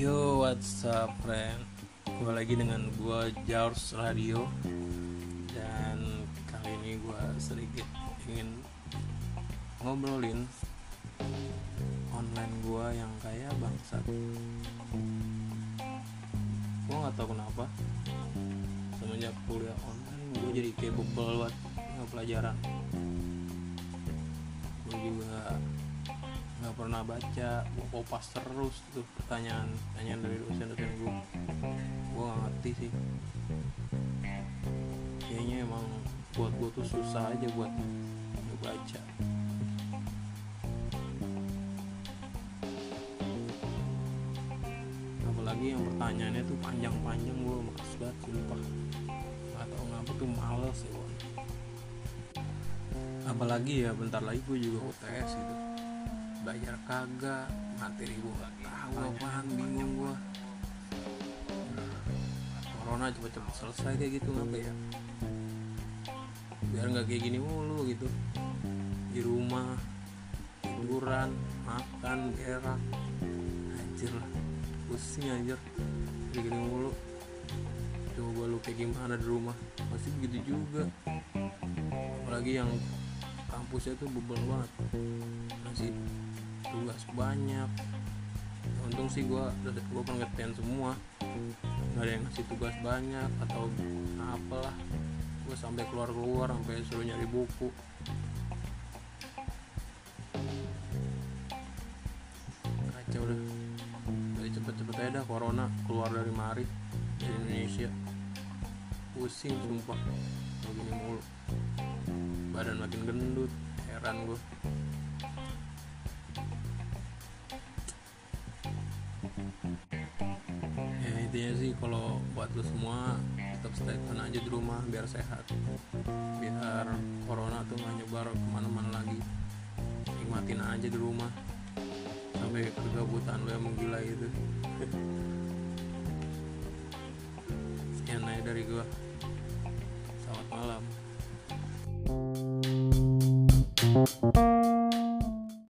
What's up friend? Gue lagi dengan gue George Radio. Dan kali ini gue sedikit ingin ngobrolin Online gue yang kayak bangsat. Gue gak tau kenapa Semenjak kuliah online gue jadi kayak bebel buat pelajaran. Gue juga nggak pernah baca gue kopas terus tuh pertanyaan pertanyaan dari dosen-dosen gue gue gak ngerti sih. Kayaknya emang buat gue tuh susah aja buat ngebaca. Apalagi yang pertanyaannya tuh panjang-panjang gue males banget sumpah. Gak tau ngapa tuh males ya apalagi ya bentar lagi gue juga UTS gitu belajar kagak materi gue gak tahu apaan bingung gue corona cepet-cepet selesai kayak gitu ngapa ya? Biar nggak kayak gini mulu gitu. Di rumah tiduran makan berak anjir lah pusing anjir. Kayak gini mulu. Coba lu kayak gimana di rumah. Pasti begitu juga. Apalagi yang kampusnya tuh bebel banget. Masih tugas banyak. Untung sih gue gue pengertian semua. Nggak ada yang ngasih tugas banyak atau apalah. Gue sampai keluar keluar sampai suruh nyari buku. Kacau udah dari cepet-cepet aja dah corona keluar dari mari dari Indonesia. Pusing sumpah. Begini mulu badan makin gendut heran gue ya intinya sih kalau buat lo semua tetap stay tune aja di rumah biar sehat. Biar corona tuh nggak nyebar ke mana-mana lagi. Nikmatin aja di rumah. Sampai kegabutan lo yang menggila itu sekian aja dari gua. Selamat malam Thank you.